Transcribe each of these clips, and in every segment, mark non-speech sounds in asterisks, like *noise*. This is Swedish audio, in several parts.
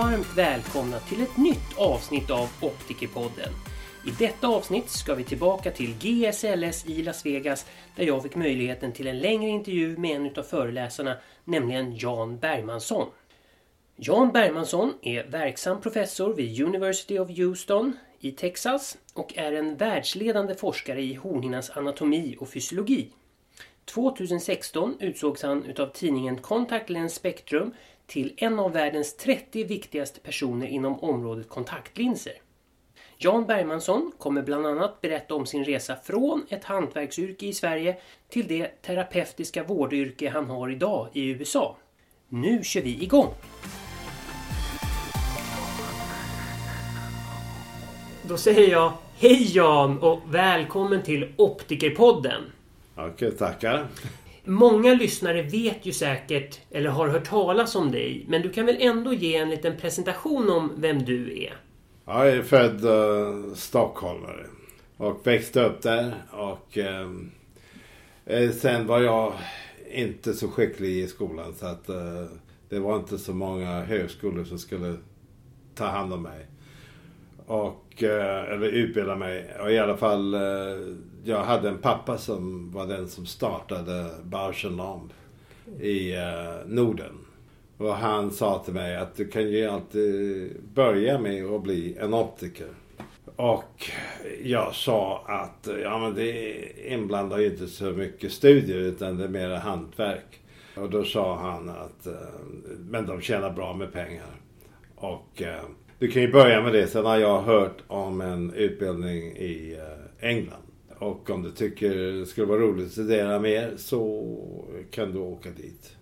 Varmt välkomna till ett nytt avsnitt av Optikerpodden. I detta avsnitt ska vi tillbaka till GSLS i Las Vegas där jag fick möjligheten till en längre intervju med en av föreläsarna, nämligen Jan Bergmansson. Jan Bergmansson är verksam professor vid University of Houston i Texas och är en världsledande forskare i hornhinnans anatomi och fysiologi. 2016 utsågs han utav tidningen Contact Lens Spectrum till en av världens 30 viktigaste personer inom området kontaktlinser. Jan Bergmansson kommer bland annat berätta om sin resa från ett hantverksyrke i Sverige till det terapeutiska vårdyrke han har idag i USA. Nu kör vi igång! Då säger jag Hej Jan och välkommen till Optikerpodden! Okej, tackar. Många lyssnare vet ju säkert, eller har hört talas om dig, men du kan väl ändå ge en liten presentation om vem du är? Jag är född uh, stockholmare och växte upp där och uh, sen var jag inte så skicklig i skolan så att uh, det var inte så många högskolor som skulle ta hand om mig. Och, eller utbilda mig. Och i alla fall, jag hade en pappa som var den som startade Bausch Lomb i eh, Norden. Och han sa till mig att du kan ju alltid börja med att bli en optiker. Och jag sa att ja, men det inblandar ju inte så mycket studier utan det är mer hantverk. Och då sa han att eh, men de tjänar bra med pengar. Och eh, du kan ju börja med det. Sen har jag hört om en utbildning i England. Och om du tycker det skulle vara roligt att studera mer så kan du åka dit.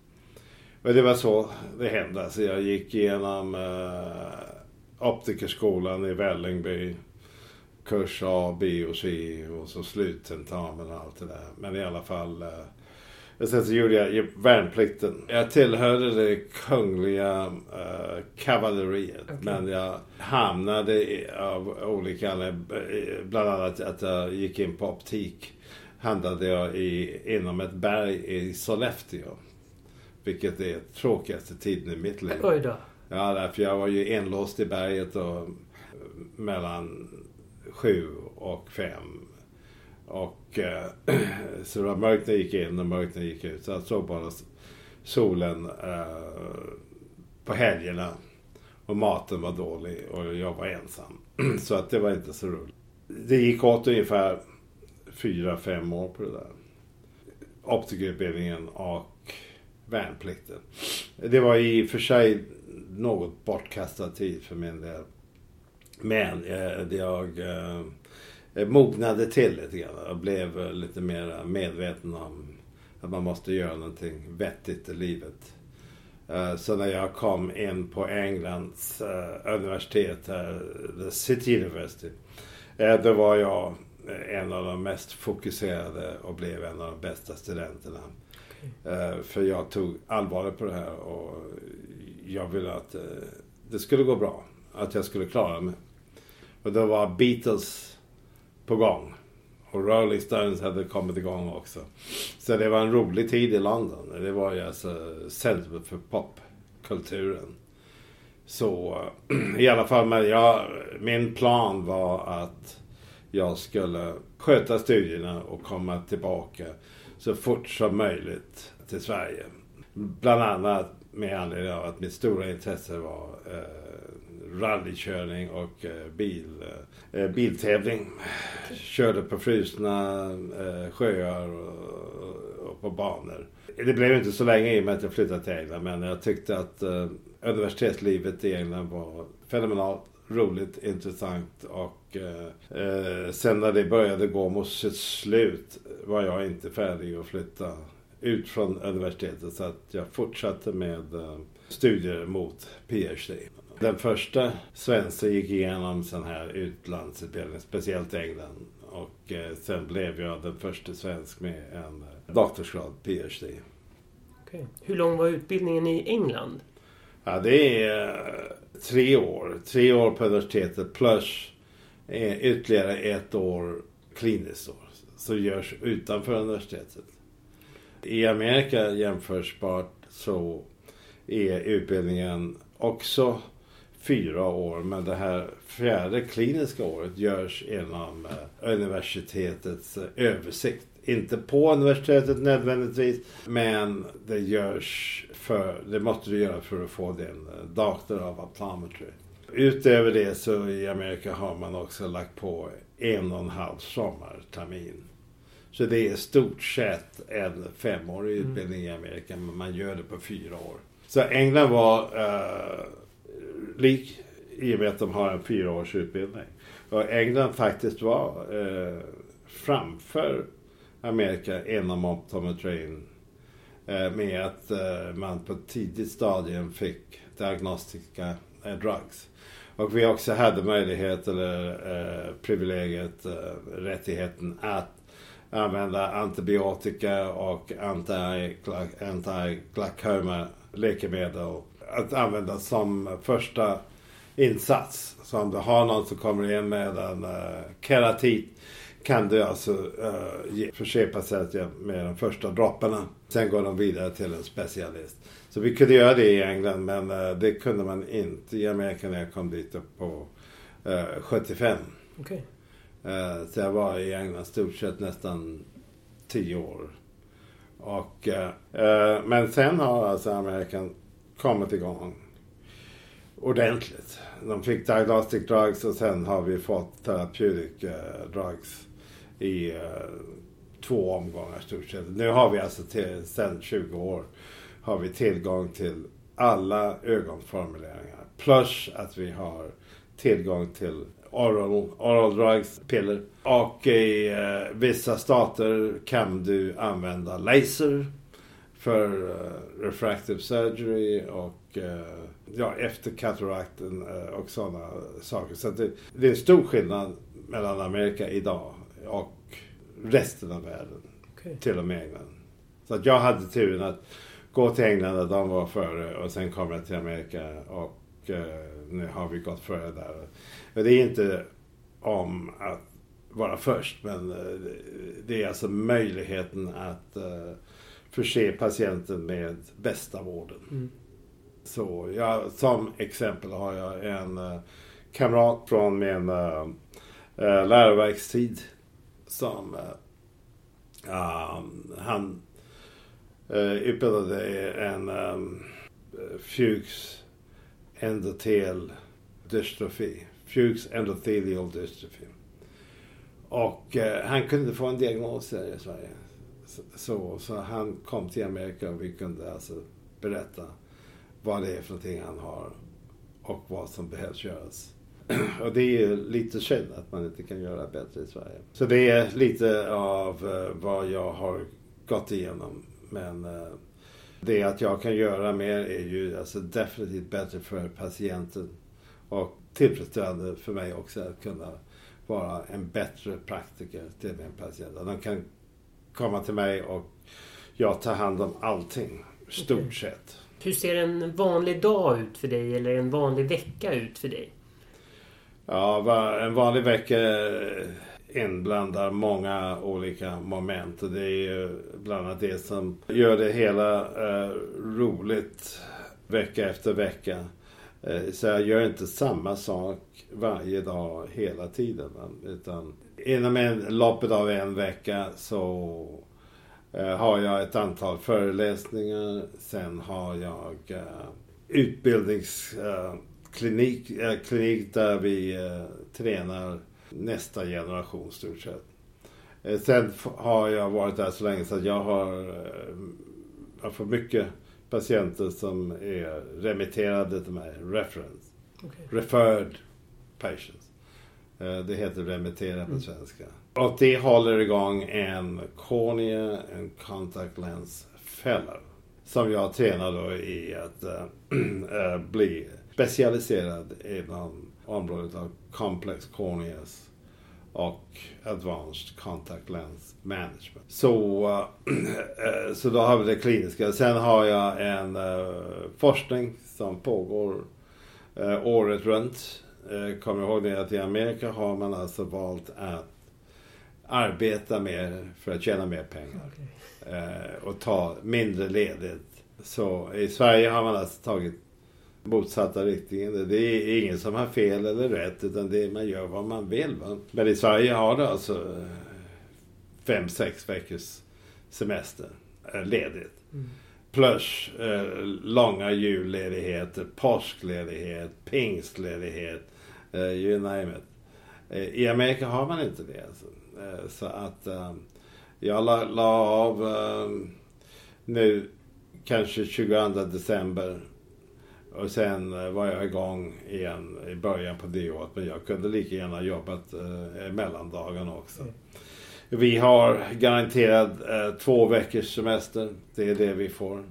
Men det var så det hände. Alltså jag gick igenom eh, optikerskolan i Vällingby. Kurs A, B och C och så sluttentamen och allt det där. Men i alla fall. Eh, sen så gjorde jag värnplikten. Jag tillhörde det kungliga eh, kavalleriet. Okay. Men jag hamnade i, av olika Bland annat att jag gick in på optik. Handlade jag i, inom ett berg i Sollefteå. Vilket är tråkigaste tiden i mitt liv. Oj då. Ja, därför jag var ju inlåst i berget och mellan sju och fem. Och eh, *clears throat* så det var mörkt när jag gick in och mörkt när jag gick ut. Så jag såg bara solen eh, på helgerna. Och maten var dålig och jag var ensam. *clears throat* så att det var inte så roligt. Det gick åt ungefär fyra, fem år på det där. Optikerutbildningen och värnplikten. Det var i och för sig något bortkastad tid för min del. Men eh, jag eh, mognade till lite grann. Jag blev lite mer medveten om att man måste göra någonting vettigt i livet. Eh, så när jag kom in på Englands eh, universitet, the City University, eh, då var jag en av de mest fokuserade och blev en av de bästa studenterna. Uh, för jag tog allvarligt på det här och jag ville att det skulle gå bra. Att jag skulle klara mig. Och då var Beatles på gång. Och Rolling Stones hade kommit igång också. Så det var en rolig tid i London. Det var ju alltså centrum för popkulturen. Så *clears throat* i alla fall, men jag, min plan var att jag skulle sköta studierna och komma tillbaka så fort som möjligt till Sverige. Bland annat med anledning av att mitt stora intresse var eh, rallykörning och eh, bil, eh, biltävling. Körde på frusna eh, sjöar och, och, på banor. Det blev inte så länge i och med att jag flyttade till England men jag tyckte att eh, universitetslivet i England var fenomenalt roligt, intressant och eh, eh, sen när det började gå mot sitt slut var jag inte färdig att flytta ut från universitetet så att jag fortsatte med eh, studier mot PhD. Den första svensken gick igenom sån här utlandsutbildning, speciellt England. Och eh, sen blev jag den första svensk med en doktorsgrad, PhD. Okay. Hur lång var utbildningen i England? Ja, det är tre år. Tre år på universitetet plus eh, ytterligare ett år kliniskt år. Så görs utanför universitetet. I Amerika jämförsbart så är utbildningen också fyra år. Men det här fjärde kliniska året görs inom eh, universitetets eh, översikt. Inte på universitetet nödvändigtvis, men det görs för, det måste du göra för att få din eh, Doctor of Optometry. Utöver det så i Amerika har man också lagt på en och en halv sommartermin. Så det är stort sett en femårig Mm. utbildning i Amerika, men man gör det på fyra år. Så England var eh, lik i och med att de har en fyraårsutbildning. Och England faktiskt var eh, framför Amerika inom optometrin eh, med att eh, man på ett tidigt stadium fick diagnostiska eh, drugs. Och vi också hade möjlighet eller eh, privilegiet, eh, rättigheten att använda antibiotika och anti- anti-glaucoma läkemedel. Att använda som första insats. Så om du har någon som kommer in med en uh, keratit kan du alltså uh, ge, förse patienten med de första dropparna. Sen går de vidare till en specialist. Så vi kunde göra det i England men uh, det kunde man inte i Amerika när jag kom dit på uh, 75. Okej. Eh, Så jag var i England stort sett nästan tio år. Och, men sen har alltså Amerikan kommit igång ordentligt. De fick diagnostic drugs och sen har vi fått therapeutic eh, drugs i eh, två omgångar stort sett. Nu har vi alltså till, sen 20 år har vi tillgång till alla ögonformuleringar. Plus att vi har tillgång till oral, oral drugs, piller. Och i eh, vissa stater kan du använda laser för eh, refractive surgery och eh, ja, efter katarakten eh, och sådana saker. Så det, det är en stor skillnad mellan Amerika idag och resten av världen. Okej. Till och med England. Så att jag hade turen att gå till England där de var före och sen kom jag till Amerika och nu har vi gått före där. Men det är inte om att vara först men det är alltså möjligheten att förse patienten med bästa vården. Mm. Så jag, som exempel har jag en eh, kamrat från min eh, eh, läroverkstid som eh, um, han eh, utbildade en um, Fuchs endothel dystrofi. Fuchs endothelial dystrophy. Och eh, han kunde få en diagnos här i Sverige. Så, så han kom till Amerika och vi kunde alltså berätta vad det är för någonting han har och vad som behövs göras. *clears throat* Och det är ju lite synd att man inte kan göra bättre i Sverige. Så det är lite av eh, vad jag har gått igenom. Men eh, det att jag kan göra mer är ju alltså definitivt bättre för patienten. Och tillfredsställande för mig också att kunna vara en bättre praktiker till min patient. De kan komma till mig och jag tar hand om allting. Stort Okej. sett. Hur ser en vanlig dag ut för dig eller en vanlig vecka ut för dig? Ja, en vanlig vecka inblandar många olika moment. Och det är ju bland annat det som gör det hela eh, roligt vecka efter vecka. Eh, så jag gör inte samma sak varje dag hela tiden. Utan inom en, loppet av en vecka så eh, har jag ett antal föreläsningar. Sen har jag eh, utbildningsklinik klinik där vi tränar nästa generation stort sett. Sen har jag varit där så länge så att jag har jag får mycket patienter som är remitterade till mig, reference, Okej. referred patients. Eh, Det heter remittera på Mm. svenska. Och det håller igång en cornea and contact lens fellow. Som jag tränar då i att *clears throat* eh, bli specialiserad inom området av complex corneas och advanced contact lens management. Så, eh, så då har vi det kliniska. Sen har jag en eh, forskning som pågår eh, året runt. Eh, Kom ihåg det att i Amerika har man alltså valt att arbeta mer för att tjäna mer pengar. Eh, och ta mindre ledigt Så i Sverige har man alltså tagit motsatta riktningen. Det är ingen som har fel eller rätt utan det är, man gör vad man vill. Va? Men i Sverige har du alltså eh, fem, sex veckors semester eh, ledigt. Mm. Plus eh, långa julledigheter, påskledighet, pingstledighet, eh, you name it. Eh, I Amerika har man inte det. Alltså. Eh, så att jag la, la av nu kanske 22 december och sen eh, var jag igång igen i början på det året. Men jag kunde lika gärna jobbat eh, mellandagarna också. Mm. Vi har garanterat eh, två veckors semester. Det är det vi får.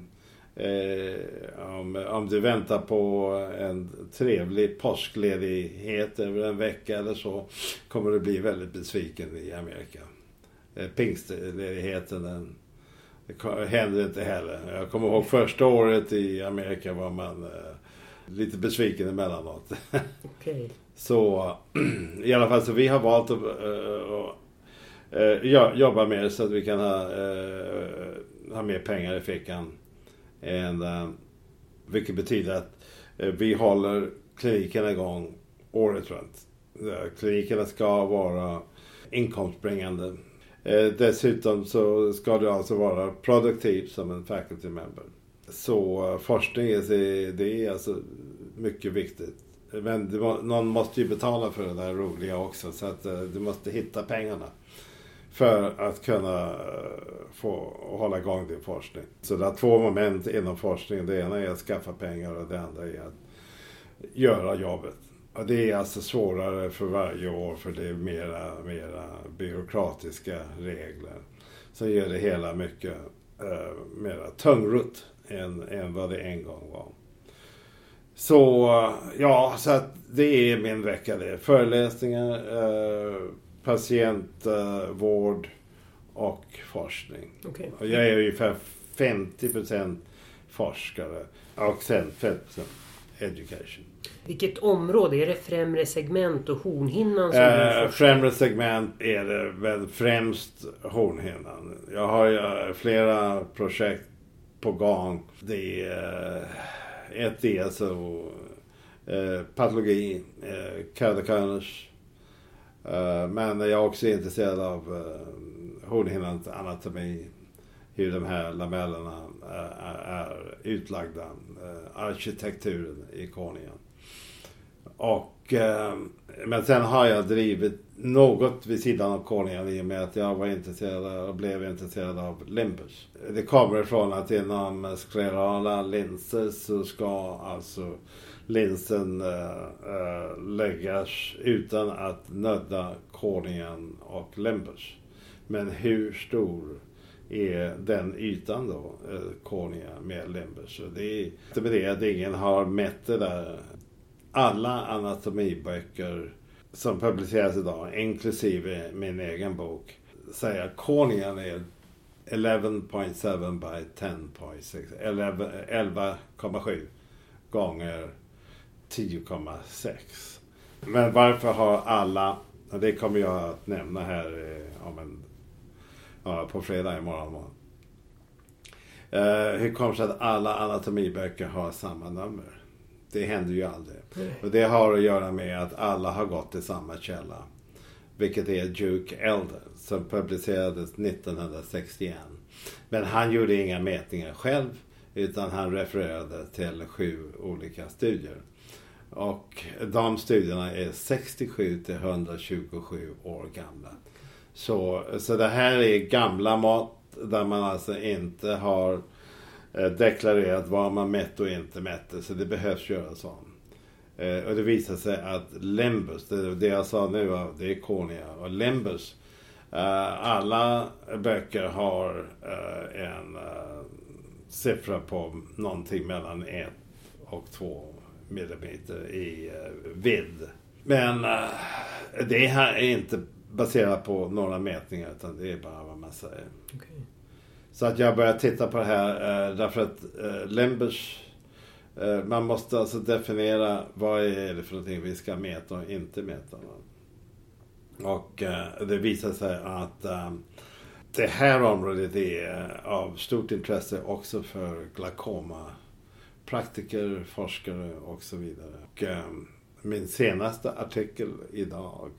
Eh, om, om du väntar på en trevlig påskledighet över en vecka eller så kommer du bli väldigt besviken i Amerika. Eh, pingstledigheten den, det händer inte heller. Jag kommer ihåg första året i Amerika var man eh, lite besviken emellanåt. *laughs* Okej. Så *clears throat* i alla fall så vi har valt att uh, uh, jobba mer så att vi kan ha, uh, ha mer pengar i fickan. And, uh, vilket betyder att vi håller klinikerna igång året runt. Klinikerna ska vara inkomstbringande. Dessutom så ska du alltså vara produktiv som en faculty member. Så forskning är, det är alltså mycket viktigt. Men det, någon måste ju betala för det där roliga också. Så att eh, du måste hitta pengarna. För att kunna eh, få hålla igång din forskning. Så det är två moment inom forskningen. Det ena är att skaffa pengar och det andra är att göra jobbet. Och det är alltså svårare för varje år för det är mera, mera byråkratiska regler. Som gör det hela mycket eh, mera tungrot än, än vad det en gång var. Så ja, så att det är min vecka det. Föreläsningar, eh, patientvård och forskning. Okej. Och jag är ungefär 50% forskare och sen 50% education. Vilket område? Är det främre segment och hornhinnan som Eh, främre segment är det väl främst hornhinnan. Jag har ju eh, flera projekt på gång. Det är, eh, ett är alltså eh, patologi, eh. Eh, men jag är också intresserad av eh, hornhinnans anatomi. Hur de här lamellerna eh, är utlagda. Eh, arkitekturen i kornean. Och, eh, men sen har jag drivit något vid sidan av kornean i och med att jag var intresserad och blev intresserad av limbus. Det kommer ifrån att inom sklerala linser så ska alltså linsen äh, läggas utan att nödda kornean och limbus. Men hur stor är den ytan då, eh, med limbus? Och det är inte med det att ingen har mätt det där alla anatomiböcker som publiceras idag, inklusive min egen bok, säger att är 11.7 by 10.6. 11 11,7 gånger 10,6. Men varför har alla, och det kommer jag att nämna här eh, om en, ja, på fredag imorgon. morgon. Eh, hur kommer det sig att alla anatomiböcker har samma nummer? Det händer ju aldrig. Nej. Och det har att göra med att alla har gått till samma källa. Vilket är Duke Elder som publicerades 1961. Men han gjorde inga mätningar själv utan han refererade till sju olika studier. Och de studierna är 67 till 127 år gamla. Så, så det här är gamla mått där man alltså inte har Eh, deklarerat vad man mätte och inte mätte. Så det behövs göras om. Eh, och det visade sig att Lembus, det, det jag sa nu, det är Konia, Och Lembus, eh, alla böcker har en siffra på någonting mellan 1 och 2 millimeter i vidd. Men det här är inte baserat på några mätningar utan det är bara vad man säger. Okay. Så att jag började titta på det här eh, därför att eh, Lembers eh, man måste alltså definiera vad är det för någonting vi ska mäta och inte mäta. Och eh, det visade sig att eh, det här området är av stort intresse också för glaukoma praktiker, forskare och så vidare. Och, eh, min senaste artikel idag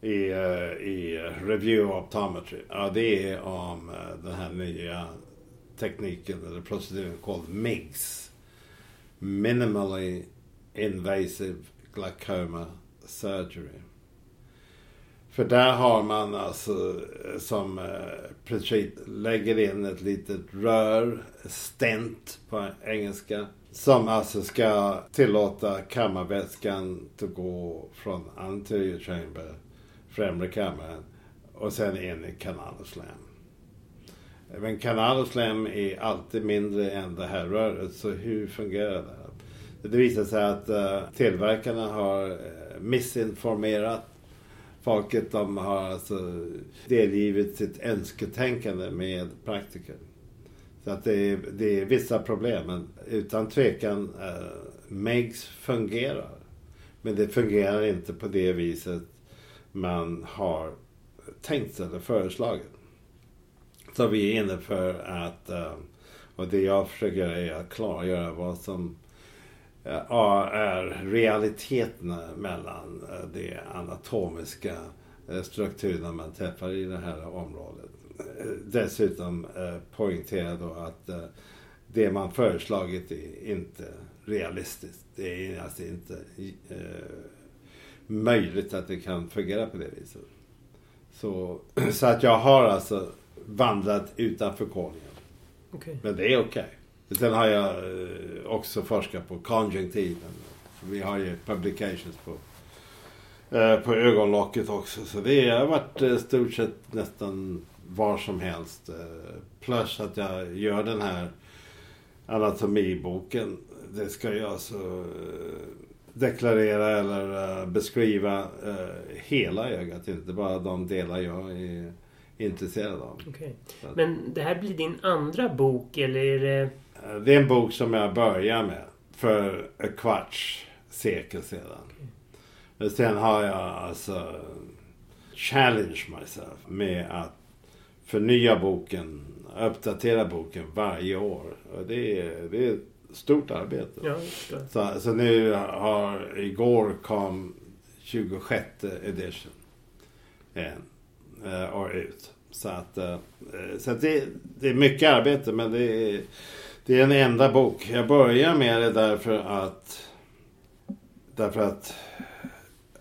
i, eh, i Review Optometry, ja, det är om eh, den här nya tekniken eller proceduren kallad MIGS. Minimally Invasive Glaucoma Surgery. För där har man alltså eh, som princip lägger in ett litet rör, stent på engelska. Som alltså ska tillåta kammarvätskan att gå från anterior chamber, främre kammaren och sen in i kanal och slam. Men kanal och slam är alltid mindre än det här röret, så hur fungerar det? Det visar sig att uh, tillverkarna har eh, missinformerat folket. De har alltså delgivit sitt önsketänkande med praktiker. Så att det är, det är vissa problem, men utan tvekan, eh, uh, MEGS fungerar. Men det fungerar inte på det viset man har tänkt sig eller föreslagit. Så vi är inne för att, eh, och det jag försöker göra är att klargöra vad som eh, är realiteterna mellan eh, de anatomiska strukturerna man träffar i det här området. Dessutom poängtera då att det man föreslagit är inte realistiskt. Det är alltså inte möjligt att det kan fungera på det viset. Så, *clears throat* så att jag har alltså vandrat utanför koningen. Okay. Men det är okej. Okay. Sen har jag eh, också forskat på konjunktiven. Vi har ju publications på, eh, på ögonlocket också. Så det har varit i stort sett nästan var som helst. Plus att jag gör den här anatomiboken. Det ska jag alltså deklarera eller beskriva hela ögat. Inte bara de delar jag är intresserad av. Okay. Men det här blir din andra bok eller är det... Det är en bok som jag börjar med för ett kvarts sekel sedan. Okay. Men sen har jag alltså challenge myself med att förnya boken, uppdatera boken varje år. Och det är, det är stort arbete. Ja, så, så nu har, igår kom 26 edition. Eh, år ut. Så att, eh, så att det, det, är mycket arbete men det är, det är en enda bok. Jag börjar med det därför att därför att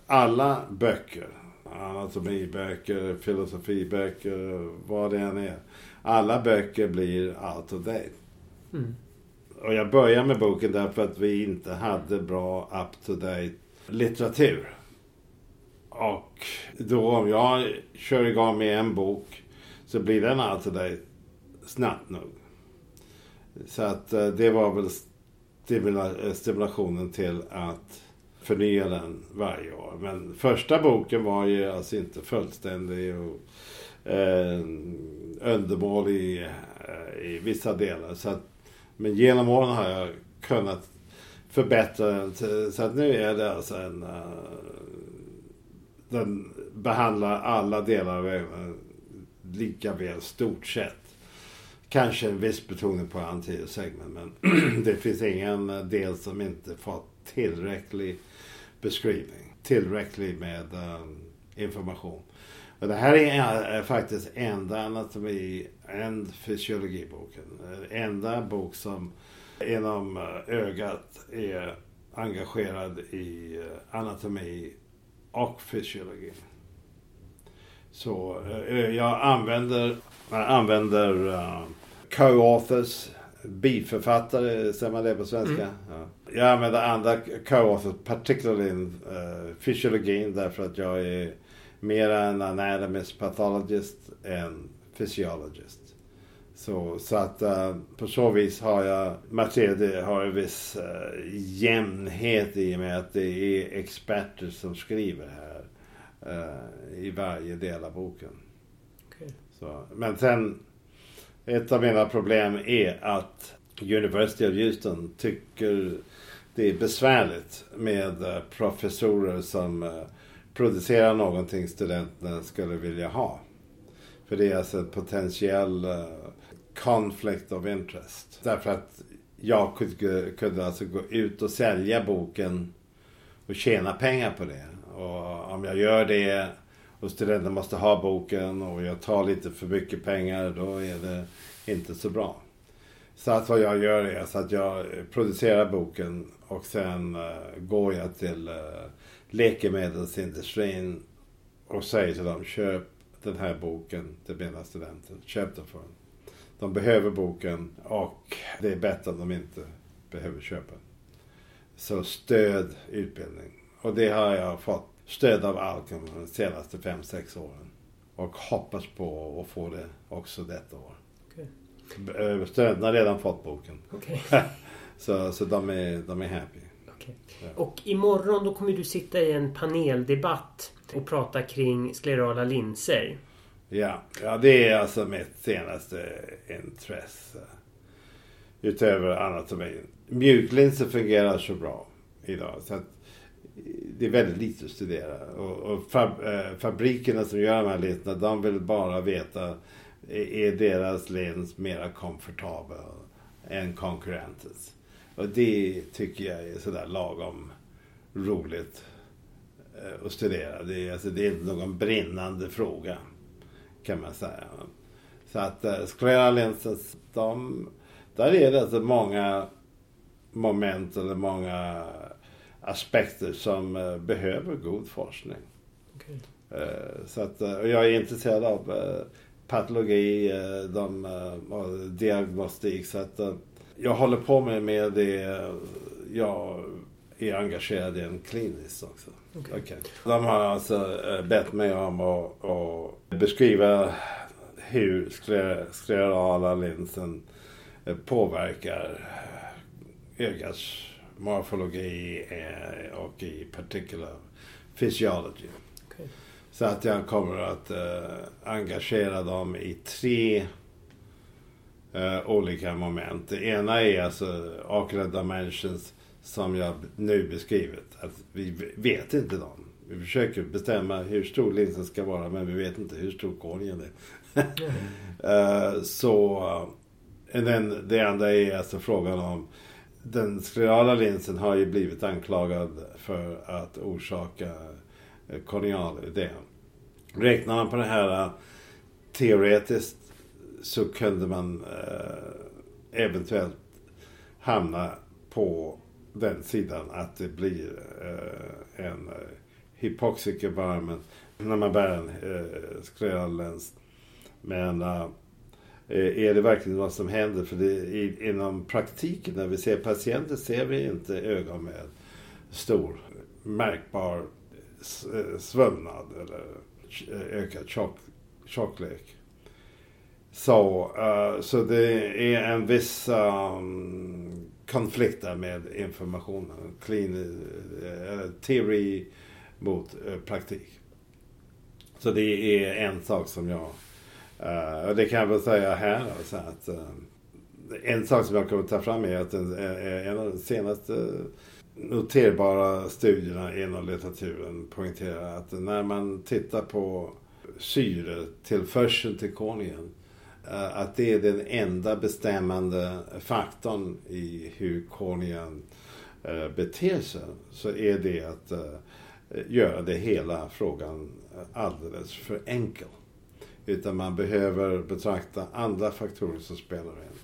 alla böcker, anatomiböcker, filosofiböcker, vad det än är. Alla böcker blir out of date. Mm. Och jag börjar med boken därför att vi inte hade bra up to date litteratur. Och då om jag kör igång med en bok så blir den up-to-date snabbt nog. Så att eh, det var väl stimula eh, stimulationen till att förnya den varje år. Men första boken var ju alltså inte fullständig och eh, undermålig i, i vissa delar. Så att, men genom åren har jag kunnat förbättra den. Så att nu är det alltså en uh, den behandlar alla delar av ögonen eh, lika väl stort sett. Kanske en viss betoning på anterior segment men *clears throat* det finns ingen del som inte fått tillräcklig beskrivning. Tillräcklig med um, information. Och det här är, är faktiskt enda anatomi and fysiologiboken. Enda bok som inom uh, ögat är engagerad i anatomi och fysiologi. Så eh, jag använder, jag använder uh, co-authors, biförfattare, säger man det på svenska? Mm. Ja. Jag använder andra co-authors, particularly in uh, fysiologin därför att jag är mer en anatomist pathologist än physiologist. Så, så att uh, på så vis har jag material, har en viss uh, jämnhet i och med att det är experter som skriver här uh, i varje del av boken. Okay. Så, men sen, ett av mina problem är att University of Houston tycker det är besvärligt med professorer som producera någonting studenterna skulle vilja ha. För det är alltså en potentiell uh, conflict of interest. Därför att jag kunde, kunde alltså gå ut och sälja boken och tjäna pengar på det. Och om jag gör det och studenten måste ha boken och jag tar lite för mycket pengar då är det inte så bra. Så att vad jag gör är så att jag producerar boken och sen uh, går jag till uh, läkemedelsindustrin och säger till dem köp den här boken till mina studenter. Köp den för dem. De behöver boken och det är bättre om de inte behöver köpa den. Så stöd utbildning. Och det har jag fått stöd av Alcom de senaste 5-6 åren. Och hoppas på att få det också detta år. Okay. Studenterna har redan fått boken. Okay. *laughs* så så de, är, de är happy. Ja. Och imorgon då kommer du sitta i en paneldebatt och prata kring sklerala linser. Ja, ja det är alltså mitt senaste intresse. Utöver är... Mjuklinser fungerar så bra idag. Så att det är väldigt lite att studera. Och, och fab, eh, fabrikerna som gör de här linserna, de vill bara veta är deras lins mera komfortabel än konkurrentens. Och det tycker jag är sådär lagom roligt eh, att studera. Det är, alltså, det är inte någon brinnande fråga kan man säga. Så att uh, Square de, där är det alltså många moment eller många aspekter som uh, behöver god forskning. Okay. Uh, så att, uh, jag är intresserad av patologi de, och diagnostik. Så att jag håller på med, med det jag är engagerad i en kliniskt också. Okay. Okay. De har alltså bett mig om att, att beskriva hur sklerala linsen påverkar ögats morfologi eh, och i particular physiology. Okay. Så att jag kommer att engagera dem i tre uh, olika moment. Det ena är alltså ocular dimensions som jag nu beskrivit. Att vi vet inte dem. Vi försöker bestämma hur stor linsen ska vara men vi vet inte hur stor korgen är. mm. uh, *laughs* så den, det andra är alltså frågan om den sklerala linsen har ju blivit anklagad för att orsaka kornealödem. Räknar man på det här teoretiskt så kunde man eh, eventuellt hamna på den sidan att det blir eh, en eh, hypoxic environment när man bär en eh, lens. Men eh, är det verkligen vad som händer? För det, i, inom praktiken när vi ser patienter ser vi inte ögon med stor märkbar eh, svullnad eller ökad tjock, tjocklek. Så, uh, så det är en viss um, konflikt där med informationen. Clean, eh, uh, teori mot uh, praktik. Så det är en sak som jag Uh, och det kan jag väl säga här. Så att, uh, en sak som jag kommer ta fram är att en, en av de senaste noterbara studierna inom litteraturen poängterar att när man tittar på syretillförseln till kornien Eh, att det är den enda bestämmande faktorn i hur kornien eh, beter sig. Så är det att eh, göra det hela frågan alldeles för enkel. Utan man behöver betrakta andra faktorer som spelar in.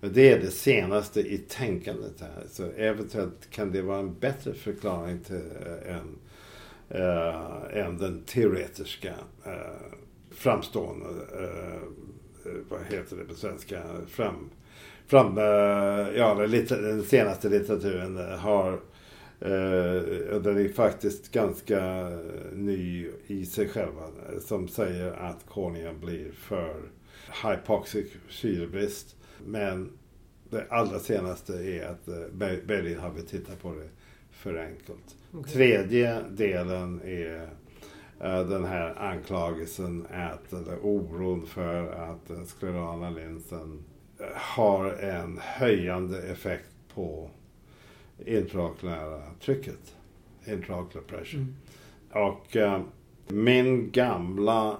Det är det senaste i tänkandet här. Så eventuellt kan det vara en bättre förklaring till äh, än, äh, än den teoretiska äh, framstående, äh, vad heter det på svenska, fram, fram ja, den senaste litteraturen har Uh, den är faktiskt ganska ny i sig själva. Som säger att kornea blir för hypoxic syrebrist. Men det allra senaste är att Berlin har vi tittat på det för enkelt. Okay. Tredje delen är den här anklagelsen att, eller oron för att den sklerala linsen har en höjande effekt på intraokulära trycket. Intraocular pressure. Mm. Och uh, min gamla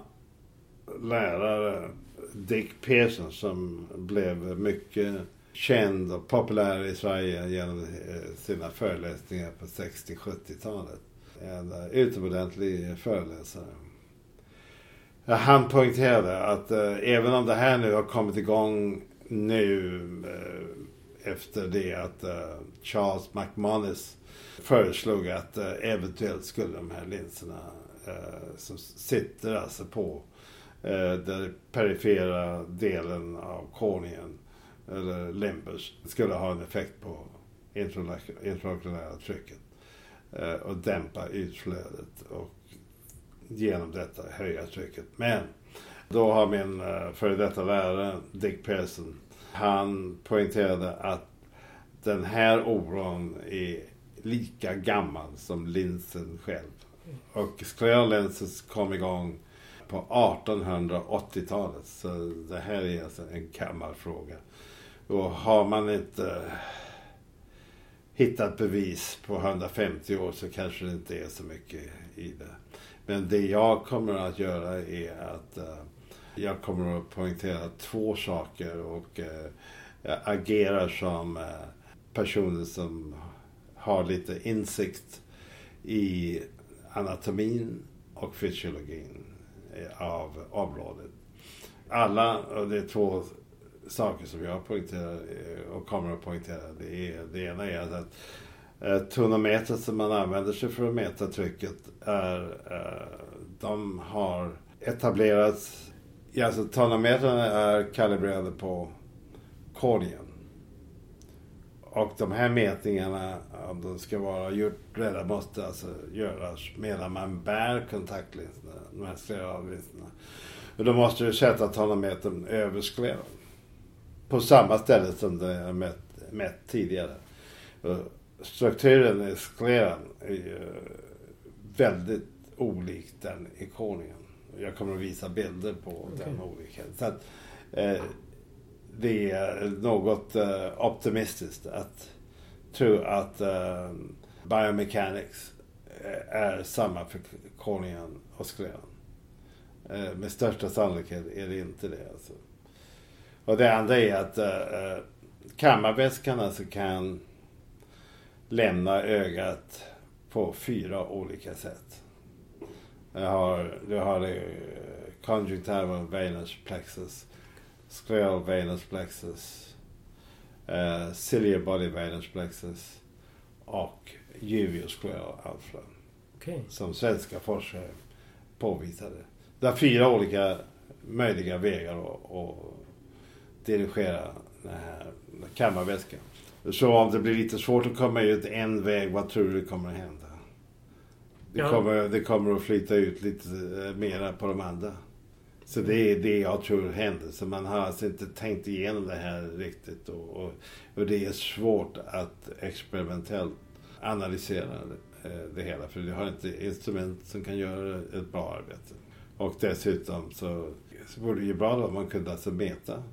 lärare Dick Pearson som blev mycket känd och populär i Sverige genom eh, sina föreläsningar på 60-70-talet. En utomordentlig föreläsare. Han poängterade att eh, även om det här nu har kommit igång nu eh, efter det att eh, Charles McManus föreslog att eh, eventuellt skulle de här linserna eh, som sitter alltså på eh, den perifera delen av kornien eller limbus skulle ha en effekt på intraokulära trycket Eh, och dämpa utflödet och genom detta höja trycket. Men då har min eh, före detta lärare Dick Pearson, han poängterade att den här oron är lika gammal som linsen själv. Och scleral lenses kom igång på 1880-talet. Så det här är alltså en gammal fråga. Och har man inte hittat bevis på 150 år så kanske det inte är så mycket i det. Men det jag kommer att göra är att uh, jag kommer att poängtera två saker och uh, agerar som uh, personer som har lite insikt i anatomin och fysiologin av området. Alla, och det är två saker som jag poängterar eh, och kommer att poängtera. Det, är, det ena är att Eh, tonometret som man använder sig för att mäta trycket är, eh, de har etablerats, alltså tonometrarna är kalibrerade på korgen. Och de här mätningarna, om de ska vara gjorda, måste alltså göras medan man bär kontaktlinserna, de här sklerallinserna. Och då måste du sätta tonometern över skleran. På samma ställe som det är mätt, mätt tidigare strukturen i skleran är ju väldigt olik den i konungen. Jag kommer att visa bilder på okay. den olikheten. Så att, eh, det är något eh, optimistiskt att tro att eh, biomechanics eh, är samma för konungen och skleran. Eh, med största sannolikhet är det inte det. Alltså. Och det andra är att eh, eh kammarväskan alltså kan lämna ögat på fyra olika sätt. Du har, du har det conjunctival venous plexus, scleral venous plexus, uh, ciliary body venous plexus och juvioscleral outflow. Okay. Som svenska forskare påvisade. Det är fyra olika möjliga vägar att dirigera den här kammarväskan. Så om det blir lite svårt att komma ut en väg, vad tror du kommer att hända? Det, ja. kommer, det kommer att flyta ut lite eh, mera på de andra. Så det är det jag tror händer. Så man har alltså inte tänkt igenom det här riktigt. Och, och, och det är svårt att experimentellt analysera det, eh, det hela. För du har inte instrument som kan göra ett bra arbete. Och dessutom så, så vore det ju bra om man kunde alltså mäta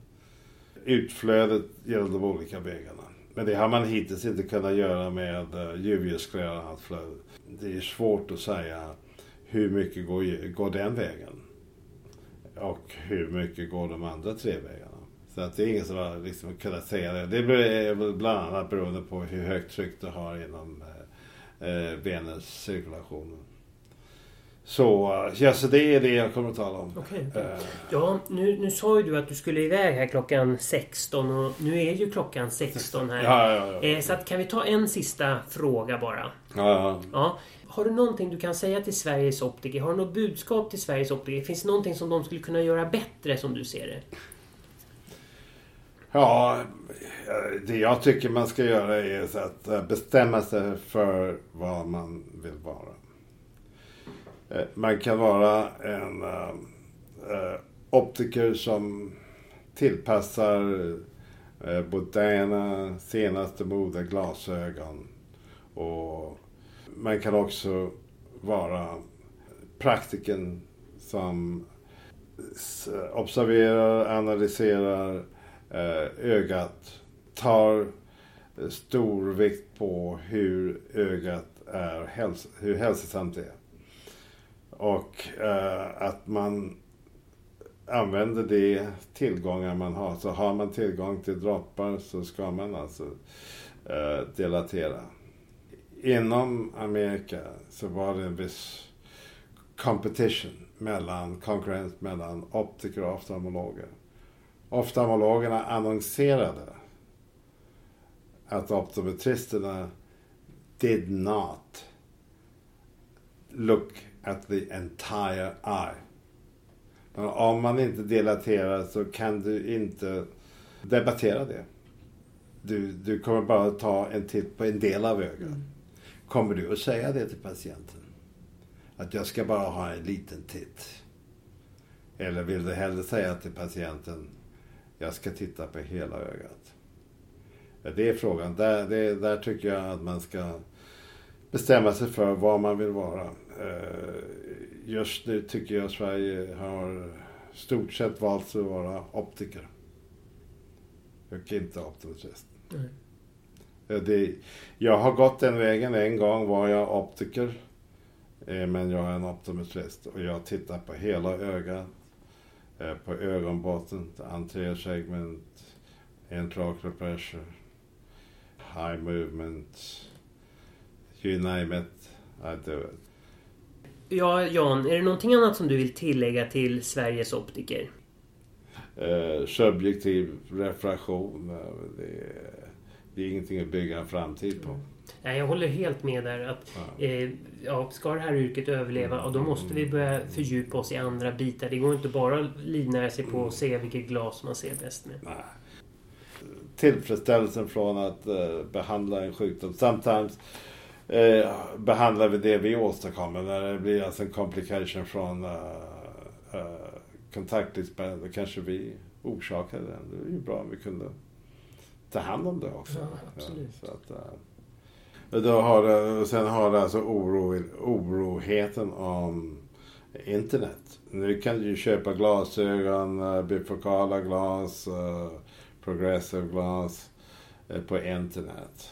utflödet genom de olika vägarna. Men det har man hittills inte kunnat göra med uh, flöde. Det är svårt att säga hur mycket går, går den vägen. Och hur mycket går de andra tre vägarna. Så att det är ingen som har liksom kunnat säga det. Det är bland annat beroende på hur högt tryck du har inom eh, eh venens cirkulation. Så, ja, så det är det jag kommer att tala om. Okay, okay. Uh, ja, nu, nu sa ju du att du skulle iväg här klockan 16 och nu är ju klockan 16 här. Ja, ja, ja, eh, så att, kan vi ta en sista fråga bara? Ja, ja. Har du någonting du kan säga till Sveriges optiker? Har du något budskap till Sveriges optiker? Finns det någonting som de skulle kunna göra bättre som du ser det? Ja, det jag tycker man ska göra är att bestämma sig för vad man vill vara. Eh, man kan vara en eh, eh, optiker som tillpassar moderna, senaste mode glasögon. Och man kan också vara praktiken som observerar, analyserar ögat, tar stor vikt på hur ögat är, hur hälsosamt det är. Och eh, att man använder de tillgångar man har. Så har man tillgång till droppar så ska man alltså eh, delatera. Inom Amerika så var det en viss competition mellan, konkurrens mellan optiker och oftalmologer. Oftalmologerna annonserade att optometristerna did not look at the entire eye. Men om man inte delaterar så kan du inte debattera det. Du, du kommer bara ta en titt på en del av ögat. Mm. Kommer du att säga det till patienten? Att jag ska bara ha en liten titt? Eller vill du hellre säga till patienten, jag ska titta på hela ögat? Det är frågan. Där, det, där tycker jag att man ska bestämma sig för vad man vill vara. Eh, just nu tycker jag Sverige har stort sett valt att vara optiker. Och inte optometrist. Det, jag har gått den vägen. En gång var jag optiker. Eh, men jag är en optometrist och jag tittar på hela ögat. Eh, på ögonbotten, anterior segment, intraocular pressure, high movement, you name it, I do it. Ja, Jan, är det någonting annat som du vill tillägga till Sveriges optiker? Eh, subjektiv refraktion, det är, det är ingenting att bygga en framtid på. Nej, jag håller helt med där. Att, ja. Eh, ja, ska det här yrket överleva, och då måste vi börja fördjupa oss i andra bitar. Det går inte bara att livnära sig på att se vilket glas man ser bäst med. Nej. Tillfredsställelsen från att uh, behandla en sjukdom. Sometimes uh, behandlar vi det vi åstadkommer. När det blir alltså en complication från uh, uh, kontaktlinspärren, då kanske vi orsakade den. Det är ju bra om vi kunde ta hand om det också. Ja, absolut. Ja, så att, uh, då har det, sen har det alltså oro, oroheten om internet. Nu kan du ju köpa glasögon, bifokala glas, progressive glas på internet.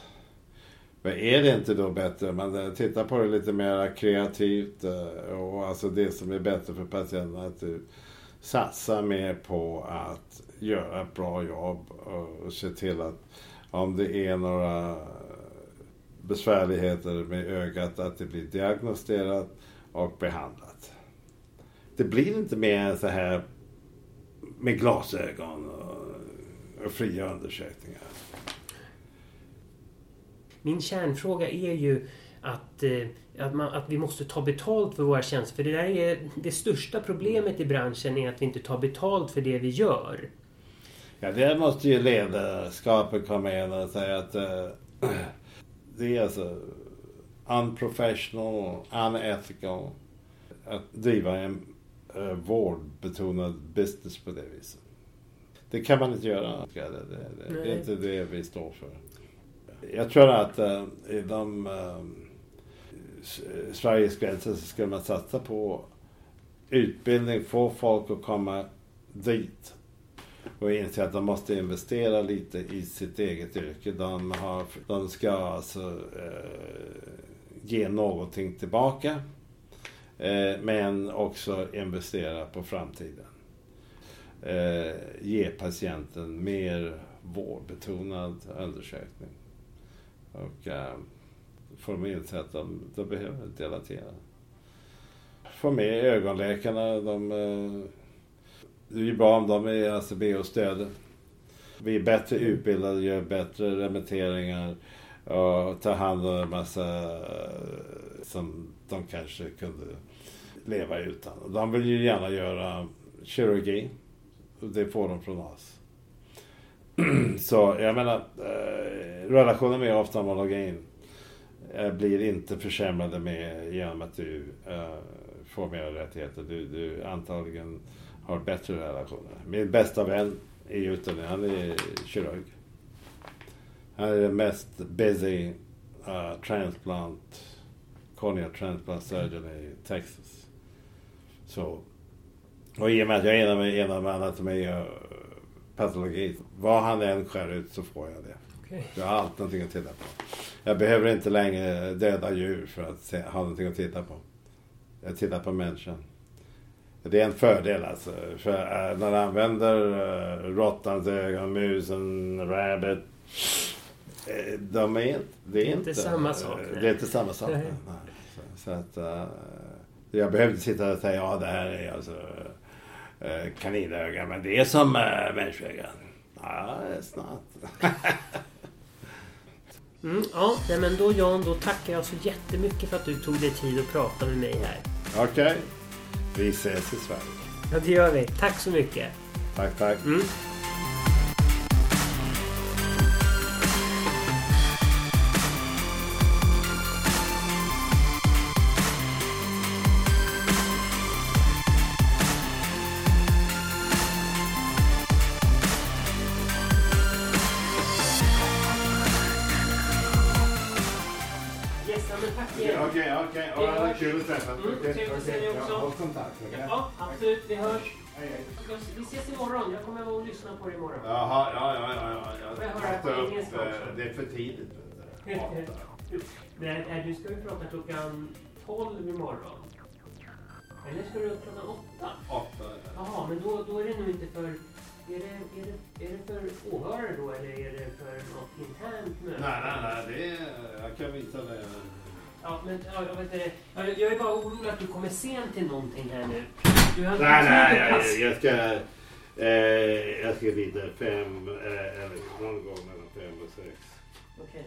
Men är det inte då bättre, om man eh, tittar på det lite mer kreativt eh, och alltså det som är bättre för patienten att du satsar mer på att göra ett bra jobb och se till att om det är några besvärligheter med ögat att det blir diagnostiserat och behandlat. Det blir inte mer så här med glasögon och, och fria undersökningar. Min kärnfråga är ju att, eh, att, man, att, vi måste ta betalt för våra tjänster. För det där är det största problemet i branschen är att vi inte tar betalt för det vi gör. Ja, där måste ju ledarskapet komma in och säga att äh, *clears throat* det är alltså unprofessional, unethical att driva en uh, vårdbetonad business på det viset. Det kan man inte göra. Det, det, det är inte det vi står för. Jag tror att uh, inom uh, Sveriges gränser så skulle man satsa på utbildning, få folk att komma dit och inse att de måste investera lite i sitt eget yrke. De, har, de ska alltså eh, ge någonting tillbaka. Eh, men också investera på framtiden. Eh, ge patienten mer vårdbetonad undersökning. Och eh, får de inse att de, de behöver delatera. Få med ögonläkarna. De, eh, det är ju bra om de är ACB och stöder. Vi är bättre utbildade, gör bättre remitteringar och tar hand om en massa eh, som de kanske kunde leva utan. De vill ju gärna göra kirurgi. Det får de från oss. *clears throat* Så jag menar, eh, relationen med oftalmologin eh, blir inte försämrade med genom att du eh, får mer rättigheter. Du, du antagligen har bättre relationer. Min bästa vän i utomlands. Han är kirurg. Han är den mest busy uh, transplant, cornea transplant surgeon i Texas. Så, och i och med att jag är en av enar med anatomi och patologi. Vad han än skär ut så får jag det. Okay. Jag har alltid någonting att titta på. Jag behöver inte längre döda djur för att se, ha någonting att titta på. Jag tittar på människan. Det är en fördel alltså. För äh, när du använder äh, råttans ögon, musen, rabbit. Äh, de är inte... Det är inte, Inte samma sak, nej. Det är inte samma sak. Nej. nej. Så, så att... äh, jag behövde sitta och säga ja det här är alltså kaninöga. Men det är som äh, människoögon. Ja, snart. *laughs* Mm, ja, nej, men då Jan, då tackar jag så jättemycket för att du tog dig tid att prata med mig här. Okej. Vi ses i Sverige. Ja, det gör vi. Tack så mycket. Tack, tack. Mm. Kontakt. okej? Ja, absolut. Vi hörs. Vi ses imorgon. Jag kommer att lyssna på dig imorgon. Jaha, ja, ja, ja. ja. Jag jag höra på engelska eh, också? Det är för tidigt. *laughs* Nej, nej, du ska ju prata klockan 12 imorgon. Eller ska du upp klockan 8? Åtta. Jaha, men då, då är det nog inte för... Är det, är, det, är det för åhörare då eller är det för något internt möte? Nej, nej, nej. Det är, jag kan visa det. Ja, men ja, jag, vet inte, jag, jag är bara orolig att du kommer sent till någonting här nu. Du har Nej, nej, jag, jag ska... Eh, jag ska dit fem, eh, eller någon gång mellan fem och sex. Okej.